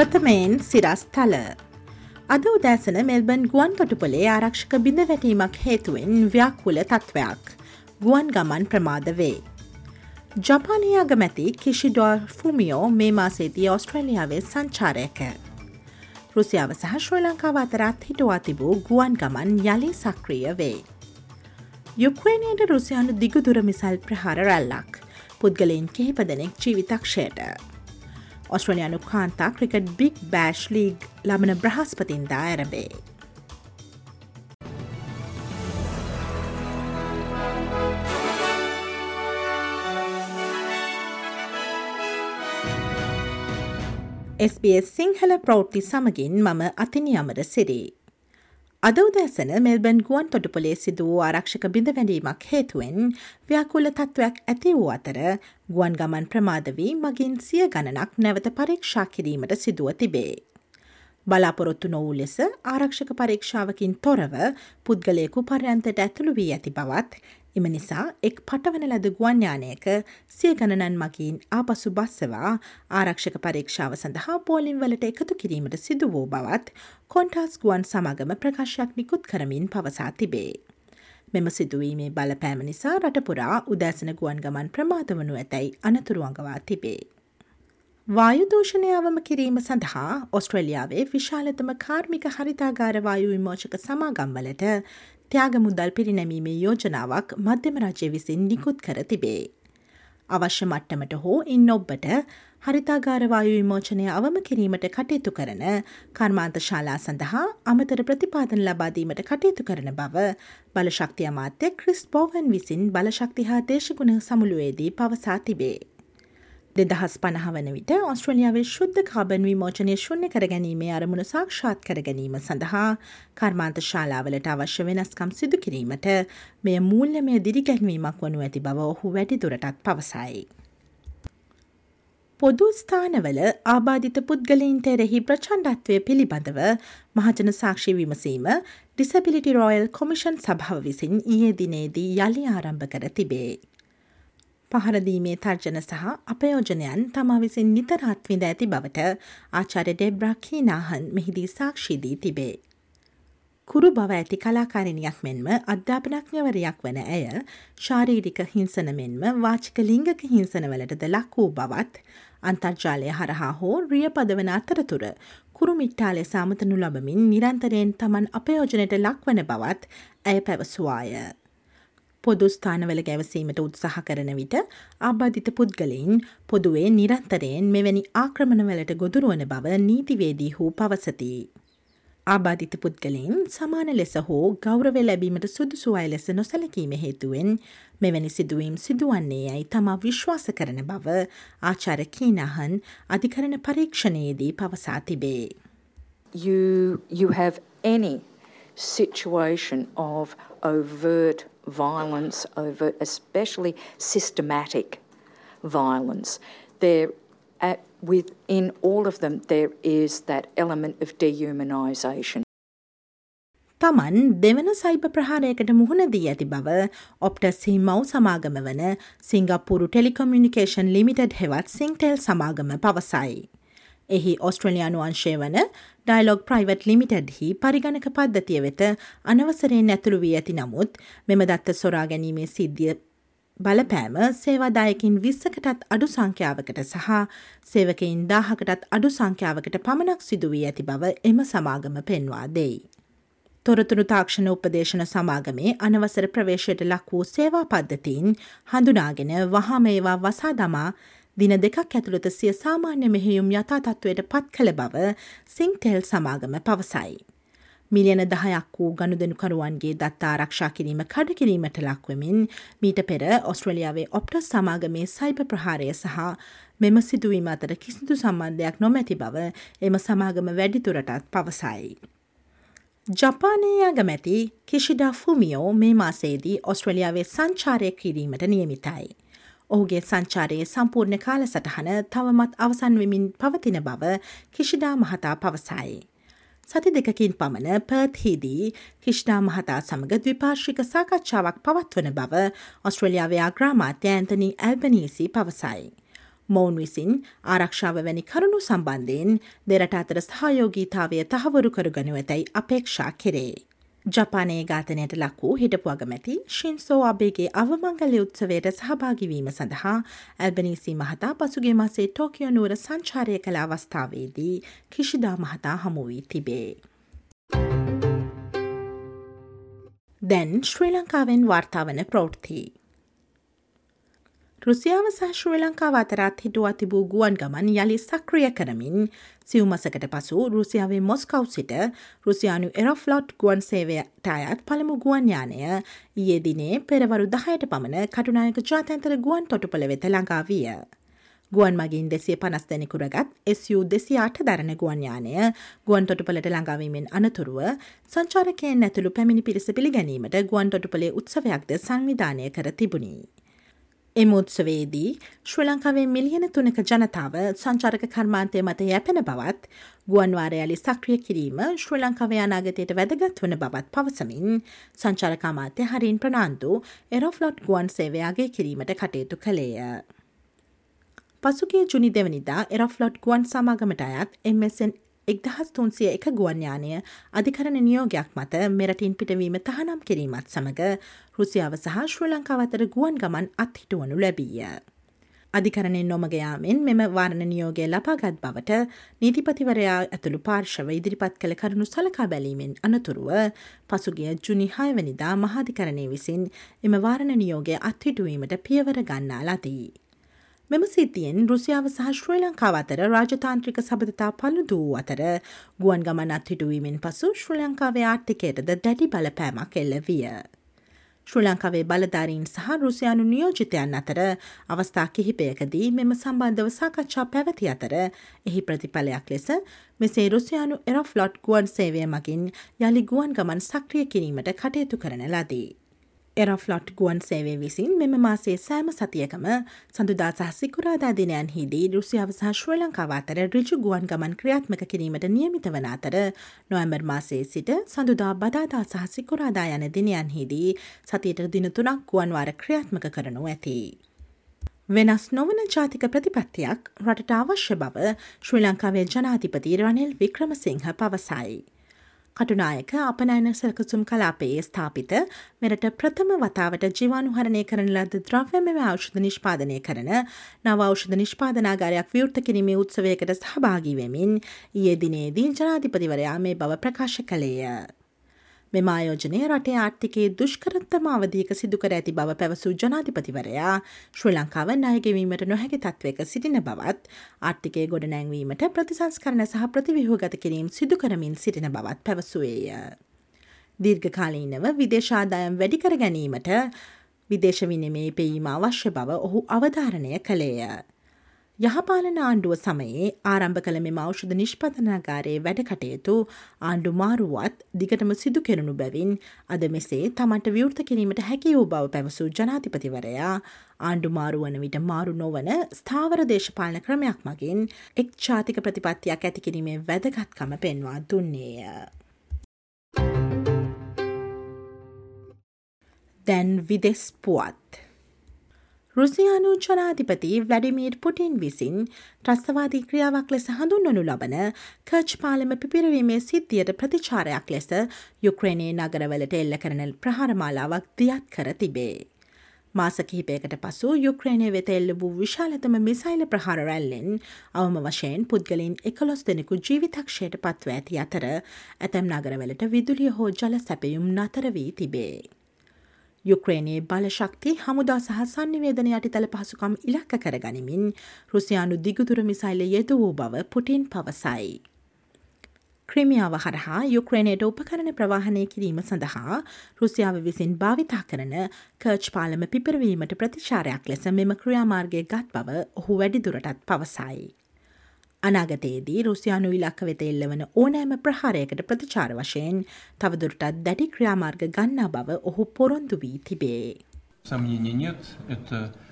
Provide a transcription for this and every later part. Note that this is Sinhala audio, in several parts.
ප්‍රථමයෙන් සිරස් තල. අද උදෑසන මෙල්බන් ගුවන් තොටුපොලේ ආරක්ෂක බිඳ වැටීමක් හේතුවෙන් ව්‍යාකුල තත්ත්වයක්. ගුවන් ගමන් ප්‍රමාද වේ. ජපානය අගමැති කිෂිඩෝර් ෆුමියෝ මේ මාසේදී ඔස්ට්‍රලියාවේ සංචාරයක. රුසියාව සහ ශ්‍රී ලංකාව අතරත් හිටුවා තිබූ ගුවන් ගමන් යළි සක්‍රිය වේ. යුක්්‍රේණයට රුසියානු දිගුදුර මිසල් ප්‍රහාර රැල්ලක් පුද්ගලයින් කිහිප දෙනෙක් ජීවිතක්ෂයට. ඔස්ට්‍රලයානු කාන්තා ක්‍රිකට් බික් බෑෂ් ලීග් ලබන බ්‍රහස්පතින්දා ඇරබේ. SBS සිංහල ප්‍රෞ්ති සමගින් මම අතිනියමර සිරී. අද උදෑසන මෙල්බන් ගුවන් තොටුපොලේ සිදු වූ ආරක්ෂක බිඳ වැඳීමක් හේතුවෙන් ව්‍යාකුල තත්ත්වයක් ඇති වූ අතර ගුවන් ගමන් ප්‍රමාදවී මගින් සිය ගණනක් නැවත පරීක්ෂා කිරීමට සිදුව තිබේ. බලාපොරොත්තු නොවූ ලෙස ආරක්ෂක පරීක්ෂාවකින් තොරව පුද්ගලයකු පර්යන්තට ඇතුළු වී ඇති බවත් එම නිසා එක් පටවන ලද ගුවන්්‍යානයක සිය ගණනන් මගින් ආපසු බස්සවා ආරක්ෂක පරීක්ෂාව සඳහා පෝලිම් වලට එකතු කිරීමට සිදු වූ බවත් කොන්ටාස් ගුවන් සමගම ප්‍රකාශයක් නිකුත් කරමින් පවසා තිබේ. මෙම සිදුවීමේ බලපෑම නිසා රටපුරා උදෑසන ගුවන් ගමන් ප්‍රමාදවනු ඇතැයි අනතුරුවඟවා තිබේ. වායුදූෂණය අවම කිරීම සඳහා ඔස්ට්‍රලියාවේ විශාලතම කාර්මික හරිතාගාර වායු විමෝචක සමාගම්වලට ත්‍යාග මුදල් පිරිනැමීමේ යෝජනාවක් මධ්‍යම රජය විසින් නිකුත් කර තිබේ. අවශ්‍ය මට්ටමට හෝ ඉන් ඔබ්බට හරිතාගාරවායු විමෝචනය අවම කිරීමට කටයුතු කරන කර්මාන්ත ශාලා සඳහා අමතර ප්‍රතිපාදන ලබාදීමට කටයුතු කරන බව බලශක්තිය අමාත්‍ය ක්‍රිස් බෝවන් විසින් බලශක්ති හා දේශගුණ සමුළුවේදී පවසා තිබේ. දෙදහස් පණහ වන විට ඔස්ට්‍රලියාවේ ශුද්ධ කාබන් විමෝචනය ශුන්‍ය කර ගැනීමේ අරමුණු සාක්ෂාත් කර ගැනීම සඳහා කර්මාන්ත ශාලාවලට අවශ්‍ය වෙනස්කම් සිදු කිරීමට මෙය මූල්‍යමය දිරිගැන්වීමක් වනු ඇති බව ඔහු වැඩිදුරටත් පවසයි. පොදු ස්ථානවල ආබාධිත පුද්ගලයින්ට එරෙහි ප්‍රචණ්ඩත්වය පිළිබඳව මහජන සාක්ෂි විමසීම ඩිසබිලිටි රෝයල් කොමිෂන් සභාව විසින් ඊයේ දිනේදී යළි ආරම්භ කර තිබේ. පහරදීමේ තර්ජන සහ අපයෝජනයන් තමා විසින් නිතරත් විඳ ඇති බවට ආචාර්ය ඩෙබ්‍රා කීනාහන් මෙහිදී සාක්ෂිදී තිබේ. කුරු බව ඇති කලාකාරණයක් මෙන්ම අධ්‍යාපනඥවරයක් වන ඇය ශාරීරික හිංසන මෙන්ම වාචික ලිංගක හිංසනවලටද ලක් වූ බවත් අන්තර්ජාලය හරහා හෝ රිය පදවන අතරතුර කුරුමිට්ටාලෙ සාමතනු ලබමින් නිරන්තරයෙන් තමන් අපයෝජනයට ලක්වන බවත් ඇය පැවසවාය. පොදු ස්ථානවල ගැවසීමට උත්සාහ කරන විට ආබාධිත පුද්ගලයින් පොදුවේ නිරන්තරයෙන් මෙවැනි ආක්‍රමණවලට ගොදුරුවන බව නීතිවේදී හෝ පවසති. ආබාධිත පුද්ගලයින් සමාන ලෙස හෝ ගෞරව ලැබීමට සුදුසු අය ලෙස නොසැලකීම හේතුවෙන් මෙවැනි සිදුවීම් සිදුවන්නේ යයි තමා විශ්වාස කරන බව ආචාර කීනහන් අධිකරණ පරීක්ෂණයේදී පවසා තිබේ. You, you have any situation of overt violence over, especially systematic violence. There, at, within all of them, there is that element of dehumanisation. තමන් දෙවන සයිප ප්‍රහාරයකට මුහුණ දී ඇති බව ඔප්ටස්හි මව් සමාගම වන සිංගප්පුරු ටෙලිකොමියනිකේෂන් ලිමිටඩ් හෙවත් සිංටෙල් සමාගම පවසයි. එහි ඔස්ට්‍රලයානු අංශය වන ඩයිලොග් ප්‍රයිවට් ලිමිටඩ්හි පරිගණක පද්ධතිය වෙත අනවසරයෙන් ඇතුළු වී ඇති නමුත් මෙම දත්ත සොරා ගැනීමේ සිද්ධිය බලපෑම සේවාදායකින් විස්සකටත් අඩු සංඛ්‍යාවකට සහ සේවකයින් දාහකටත් අඩු සංඛ්‍යාවකට පමණක් සිදුවී ඇති බව එම සමාගම පෙන්වා දෙයි. තොරතුරු තාක්ෂණ උපදේශන සමාගමේ අනවසර ප්‍රවේශයට ලක් වූ සේවා පද්ධතීන් හඳුනාගෙන වහා මේවා වසා දමා දින දෙකක් ඇතුළත සිය සාමාන්‍ය මෙහෙයුම් යථා තත්ත්වයට පත් කළ බව සිංටෙල් සමාගම පවසයි. මිලියන දහයක් වූ ගණුදනුකරුවන්ගේ දත්ත ආරක්ෂා කිරීම කඩ කිරීමට ලක්වමින් මීට පෙර ඔස්ට්‍රලියාවේ ඔප්ටස් සමාගමේ සයිප ප්‍රහාරය සහ මෙම සිදුවීම අතර කිසිදු සම්බන්ධයක් නොමැති බව එම සමාගම වැඩිතුරටත් පවසයි. ජපානයේ අගමැති කිෂිඩා ෆුමියෝ මේ මාසේදී ඔස්ට්‍රලියාවේ සංචාරය කිරීමට නියමිතයි. ඔහුගේ සංචාරයේ සම්පූර්ණ කාල සටහන තවමත් අවසන් වෙමින් පවතින බව කිෂිඩා මහතා පවසයි. සති දෙකකින් පමණ පර්ත්හිදී කිෂ්නා මහතා සමඟ ද්විපාර්ශික සාකච්ඡාවක් පවත්වන බව ඔස්ට්‍රලියාවේ ආග්‍රාමාත්‍ය ඇන්තනි ඇල්බනීසි පවසයි. මොවුන් විසින් ආරක්ෂාව වැනි කරුණු සම්බන්ධයෙන් දෙරට අතර සහයෝගීතාවය තහවුරු කරුගනු ඇතැයි අපේක්ෂා කෙරේ. ජපානයේ ඝාතනයට ලක් වූ හිටපු අගමැති ශින්සෝ අබේගේ අවමංගල උත්සවයට සහභාගිවීම සඳහා ඇල්බනීසි මහතා පසුගේ මසේ ටෝකියෝ නුවර සංචාරය කළ අවස්ථාවේදී කිෂිදා මහතා හමුවී තිබේ. දැන් ශ්‍රී ලංකාවෙන් වාර්තාවන ප්‍රෝෘතිී. රුසියාව සහ ශ්‍රී ලංකාව අතරත් හිටුවා තිබූ ගුවන් ගමන් යළි සක්‍රිය කරමින් සිව්මසකට පසු රුසියාවේ මොස්කව් සිට රුසියානු එරොෆ්ලොට් ගුවන් සේවයට අයත් පළමු ගුවන් යානය ඊයේ දිනේ පෙරවරු දහයට පමණ කටුනායක ජාතන්තර ගුවන් තොටුපළ වෙත ළඟා විය. ගුවන් මගින් දෙසිය පනස් දෙනෙකුරගත් SU දෙසි අට දරණ ගුවන් යානය ගුවන් තොටුපලට ළඟාවීමෙන් අනතුරුව සංචාරකයෙන් ඇතුළු පැමිණි පිරිස පිළිගැනීමට ගුවන් තොටුපලේ උත්සවයක්ද සංවිධානය කර තිබුණි. එම උත්සවේදී ශ්‍රී ලංකාවේ මිලියන තුනක ජනතාව සංචාරක කර්මාන්තය මත යැපෙන බවත් ගුවන්වාරයාලි සක්‍රිය කිරීම ශ්‍රී ලංකාවේ අනාගතයට වැදගත් වන බවත් පවසමින් සංචාරකාමාත්‍ය හරින් ප්‍රනාන්දු එරොෆ්ලොට් ගුවන් සේවයාගේ කිරීමට කටයුතු කළේය. පසුගේ ජුනි දෙවනිදා එරොෆ්ලොට් ගුවන් සමාගමට අයත් MSN එක්දහස් තුන්සිය එක ගුවන්යානය අධිකරණ නියෝගයක් මත මෙරටින් පිටවීම තහනම් කිරීමත් සමඟ රුසියාව සහ ශ්‍රී ලංකාව අතර ගුවන් ගමන් අත්හිටුවනු ලැබීය. අධිකරණයෙන් නොමගයාමෙන් මෙම වාරණ නියෝගය ලපාගත් බවට නීතිපතිවරයා ඇතුළු පාර්ශව ඉදිරිපත් කළ කරුණු සලකා බැලීමෙන් අනතුරුව පසුගිය ජුනිහායවනිදා මහාධිකරණය විසින් එම වාරණ නියෝගය අත්හිටුවීමට පියවර ගන්නා ලදී. මෙම සිද්ධියෙන් රුසියාව සහ ශ්‍රී ලංකාව අතර රාජතාන්ත්‍රික සබඳතා පළුදු වූ අතර ගුවන් ගමන් අත්හිටුවීමෙන් පසු ශ්‍රී ලංකාවේ ආර්ථිකයටද දැඩි බලපෑමක් එල්ල විය. ශ්‍රී ලංකාවේ බලධාරීන් සහ රුසියානු නියෝජිතයන් අතර අවස්ථා කිහිපයකදී මෙම සම්බන්ධව සාකච්ඡා පැවති අතර එහි ප්‍රතිඵලයක් ලෙස මෙසේ රුසියානු එරොෆ්ලොට් ගුවන් සේවය මගින් යළි ගුවන් ගමන් සක්‍රිය කිරීමට කටයුතු කරන ලදී. එරෆ්ලොට් ගුවන් සේවේ විසින් මෙම මාසේ සෑම සතියකම සඳුදා සහ සිකුරාදා දිනයන්හිදී රුසියාව සහ ශ්‍රී ලංකාව අතර රිජු ගුවන් ගමන් ක්‍රියාත්මක කිරීමට නියමිත වන අතර නොවැම්බර් මාසයේ සිට සඳුදා බදාදා සහ සිකුරාදා යන දිනයන්හිදී සතියට දින තුනක් ගුවන්වාර ක්‍රියාත්මක කරනු ඇති. වෙනස් නොවන ජාතික ප්‍රතිපත්තියක් රටට අවශ්‍ය බව ශ්‍රී ලංකාවේ ජනාධිපති රනිල් වික්‍රමසිංහ පවසයි. කටුනායක අපනයන සැකසුම් කලාපයේ ස්ථාපිත මෙරට ප්‍රථම වතාවට ජීවානුහරණය කරන ලද ද්‍රව්‍යමව ඖෂධ නිෂ්පාදනය කරන නව ඖෂධ නිෂ්පාදනාගාරයක් විවෘත කිරීමේ උත්සවයකට සහභාගී වෙමින් ඊයේ දිනේදී ජනාධිපතිවරයා මේ බව ප්‍රකාශ කළේය. මෙම ආයෝජනය රටේ ආර්ථිකයේ දුෂ්කරත්තම අවධියක සිදුකර ඇති බව පැවසූ ජනාධිපතිවරයා ශ්‍රී ලංකාව ණයගෙවීමට නොහැකි තත්වයක සිටින බවත් ආර්ථිකය ගොඩනැංවීමට ප්‍රතිසංස්කරණ සහ ප්‍රතිවිහෝගත කිරීම් සිදුකරමින් සිටින බවත් පැවසුවේය. දීර්ඝකාලීනව විදේශාදායම් වැඩිකර ගැනීමට විදේශ විනිමේ පෙීම අවශ්‍ය බව ඔහු අවධාරණය කළේය. යහපාලන ආණ්ඩුව සමයේ ආරම්භ කළ මෙම ඖෂධ නිෂ්පතනාගාරයේ වැඩ කටයුතු ආණ්ඩු මාරුවත් දිගටම සිදු කෙරනු බැවින් අද මෙසේ තමට විවෘත කිරීමට හැකි වූ බව පැවසූ ජනාතිපතිවරයා ආණ්ඩු මාරුවන විට මාරු නොවන ස්ථාවර දේශපාලන ක්‍රමයක් මගින් එක් ජාතික ප්‍රතිපත්තියක් ඇතිකිරීමේ වැදගත්කම පෙන්වා දුන්නේය. දැන් විදෙස් පුවත්. රුසියානු ජනාධිපති වැඩිමීර් පුටින් විසින් ත්‍රස්තවාදී ක්‍රියාවක් ලෙස හඳුන්වනු ලබන කච් පාලම පිපිරවීමේ සිද්ධියට ප්‍රතිචාරයක් ලෙස යුක්‍රේනයේ නගරවලට එල්ල කරන ප්‍රහාරමාලාවක් දියත් කර තිබේ. මාස කිහිපයකට පසු යුක්‍රේණය වෙත එල්ල වූ විශාලතම මිසයිල ප්‍රහාර රැල්ලෙන් අවම වශයෙන් පුද්ගලින් එකොළොස් දෙනෙකු ජීවිතක්ෂයට පත්ව ඇති අතර ඇතැම් නගරවලට විදුලිය හෝ ජල සැපයුම් නතර වී තිබේ. යුක්‍රේනයේ බලශක්ති හමුදා සහ සංනිවේදන යටිතල පහසුකම් ඉලක්ක කරගනිමින් රුසියානු දිගුදුර මිසයිල යෙද වූ බව පුටින් පවසයි. ක්‍රමියාව හරහා යුක්‍රේනයට උපකරණ ප්‍රවාහණය කිරීම සඳහා රුසියාව විසින් භාවිතා කරන කර්ච් පාලම පිපරවීමට ප්‍රතිචාරයක් ලෙස මෙම ක්‍රියාමාර්ගය ගත් බව ඔහු වැඩිදුරටත් පවසයි. අනාගතයේදී රුසියානු ඉලක්ක වෙත එල්ලවන ඕනෑම ප්‍රහාරයකට ප්‍රතිචාර වශයෙන් තවදුරටත් දැඩි ක්‍රියාමාර්ග ගන්නා බව ඔහු පොරොන්දු වී තිබේ.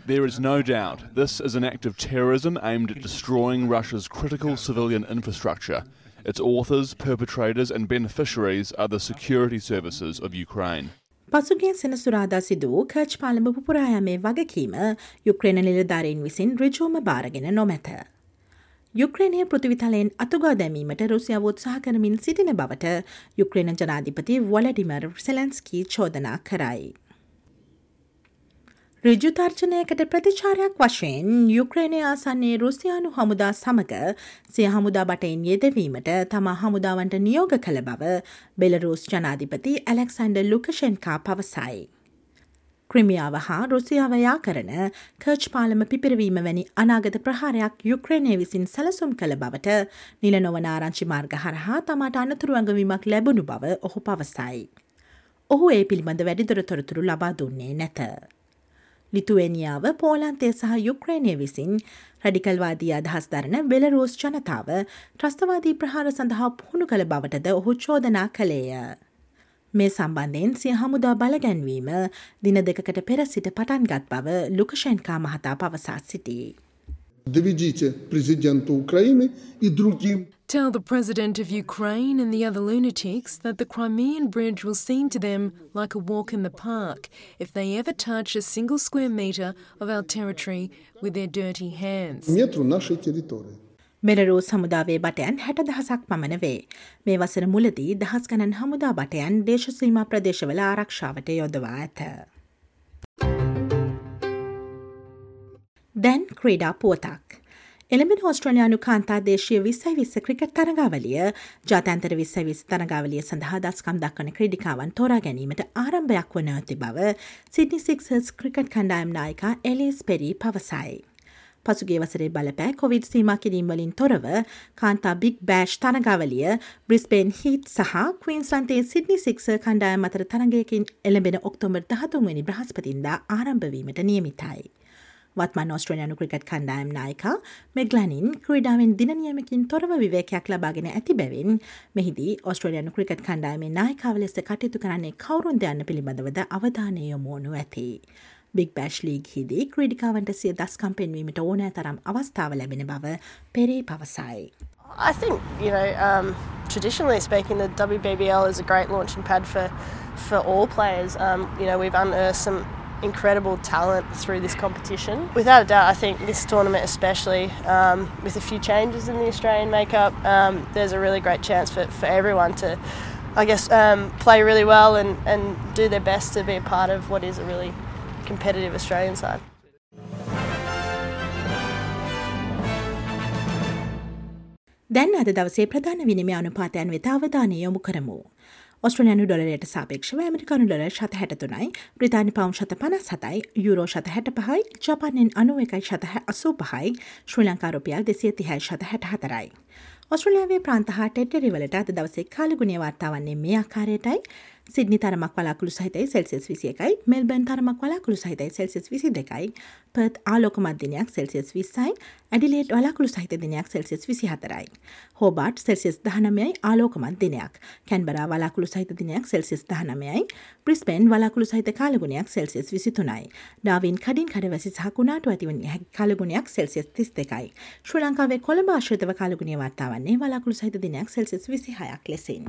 There is no doubt this is an act of terrorism aimed at destroying Russia's critical civilian infrastructure. Its authors, perpetrators, and beneficiaries are the security services of Ukraine. පසුගේ සෙනසුරාදා සිදූ කර්ච් පාලම පුරායමේ වගකීම යුක්‍රේණ නිලධාරීන් විසින් රිජෝම භාරගෙන නොමැත. යුක්‍රේණය පෘතිවිතලයෙන් අතුගා දැමීමට රුසියාව උත්සාහ කරමින් සිටින බවට යුක්‍රේණ ජනාධිපති වොලඩිමර් සෙලන්ස්කී චෝදනා කරයි. රිජුතර්ජනයකට ප්‍රතිචාරයක් වශයෙන් යුක්‍රේණය ආසන්නේ රුසියානු හමුදා සමඟ සිය හමුදා බටයින් යෙදවීමට තමා හමුදාවන්ට නියෝග කළ බව බෙලරූස් ජනාධිපති ඇලෙක්සන්ඩ ලුකෂෙන්කා පවසයි. ක්‍රමියාව හා රුසියාවයා කරන කර්ච් පාලම පිපිරවීම වැනි අනාගත ප්‍රහාරයක් යුක්‍රේණය විසින් සැලසුම් කළ බවට නිල නොවන ආරංචි මාර්ග හරහා තමාට අනතුරුවඟවීමක් ලැබුණු බව ඔහු පවසයි. ඔහු ඒ පිළිබඳ වැඩිදුර තොරතුරු ලබා දුන්නේ නැත. ලිතුවනියාව පෝලන්තය සහ යුක්්‍රේණය විසින් රඩිකල්වාදී අදහස් දරන බෙලරෝස් ජනතාව ත්‍රස්තවාදී ප්‍රහාර සඳහා පුහුණු කළ බවටද ඔහු චෝදනා කළේය. මේ සම්බන්ධයෙන් සිය හමුදා බලගැන්වීම දින දෙකකට පෙර සිට පටන්ගත් බව ලුකෂෙන්කා මහතා පවසා සිටී. Доведите президенту Украины и другим Tell the president of Ukraine and the other lunatics that the Crimean Bridge will seem to them like a walk in the park if they ever touch a single square metre of our territory with their dirty hands. метру нашей территории. මෙරරෝ සමුදාවේ බටයන් හැට දහසක් පමණ වේ. මේ වසර මුලදී දහස් ගණන් හමුදා බටයන් දේශසීමා ප්‍රදේශවල ආරක්ෂාවට යොදවා ඇත. දැන් ක්‍රීඩා පුවතක්. එළඹෙන ඔස්ට්‍රලයානු කාන්තා දේශය විස්සයි විස්ස ක්‍රිකට් තරගාවලිය ජාතන්තර විස්සයි විස් තරගාවලිය සඳහා දස්කම් දක්වන ක්‍රඩිකාවන් තෝරා ගැනීමට ආරම්භයක් වන ඇති බව සිඩනි සික්සස් ක්‍රිකට් කණ්ඩායම් නායකා එලිස් පෙරී පවසයි. පසුගේ වසරේ බලපෑ කොවිඩ් සීම කිරීම්වලින් තොරව කාන්තා බික් බෑෂ් තරගාවලිය බ්‍රිස්පේන් හිත් සහ කවීන්ස්ලන්තේ සිඩනි සික්ස කණ්ඩායම් අතර තරගයකින් එළඹෙන ඔක්තොම්බර් දහතුන්වනි බ්‍රහස්පතින්දා ආරම්භවීමට නියමිතයි. වත්මන් ඔස්ට්‍රලයානු ක්‍රිකට් කණ්ඩායම් නායකා මෙග්ලනින් ක්‍රඩාවෙන් දිනනියමකින් තොරව විවේකයක් ලබාගෙන ඇති බැවින් මෙහිදී ඔස්ට්‍රලයානු ක්‍රිකට් කණ්ඩායමේ නායකාව ලෙස කටයුතු කරන්නේ කවරුන් දෙයන්න පිළිබඳවද අවධානය යොමුණු ඇති. බික් බෑශ් ලීග හිදී ක්‍රඩිකාවන්ට සිය දස්කම් පෙන්වීමට ඕනෑ තරම් අවස්ථාව ලැබෙන බව පෙරේ පවසයි. I think, you know, um, traditionally speaking, the WBBL is a great launching pad for, for all players. Um, you know, we've unearthed some incredible talent through this competition. Without a doubt, I think this tournament, especially um, with a few changes in the Australian makeup, um, there's a really great chance for, for everyone to, I guess, um, play really well and, and do their best to be a part of what is a really competitive Australian side. දැන් අද දවසේ ප්‍රධාන විනිමය අනුපාතයන් වෙත අවධානය යොමු කරමු. ඔස්ට්‍රලයනු ඩොලරයට සාපේක්ෂව ඇමරිකානු ඩොල ශත හැටතුනයි ප්‍රතානි පවම් ශත පනස් සතයි යුරෝ ශත හැට පහයි ජපානෙන් අනුව එකයි ශතහ අසූ පහයි ශ්‍රී ලංකාරෝපියල් දෙසිය තිහයි ශත හැට හතරයි. ඔස්ට්‍රලියාවේ ප්‍රාන්තහා ටෙටරිවලට අද දවසේ කාලගුණය වාර්තාවන්නේ මේ ආකාරයටයි සිද්නි තරමක් වලාකුළු සහිතයි සෙල්සිස් විසි එකයි මෙල්බන් තරමක් වලාකුළු සහිතයි සෙල්සිස් විසි දෙකයි පත් ආලෝකමත් දිනයක් සෙල්සිස් විස්සයි ඇඩිලේට් වලාකුළු සහිත දිනයක් සෙල්සිස් විසි හතරයි. හෝබාට් සෙල්සිස් දහනමයයි ආලෝකමත් දිනයක් කැන්බරා වලාකුළු සහිත දිනයක් සෙල්සිස් දහනමයයි ප්‍රිස්පෙන් වලාකුළු සහිත කාලගුණයක් සෙල්සිස් විසි තුනයි. ඩාවින් කඩින් කඩවැසි සහකුණාට ඇතිවන හැ කාලගුණයක් සෙල්සිස් තිස් දෙකයි. ශ්‍රී ලංකාවේ කොළඹ ආශ්‍රතව කාලගුණය වර්තාවන්නේ වලාකුළු සහිත දිනයක් සෙල්සිස් විසි හයක් ලෙසින්.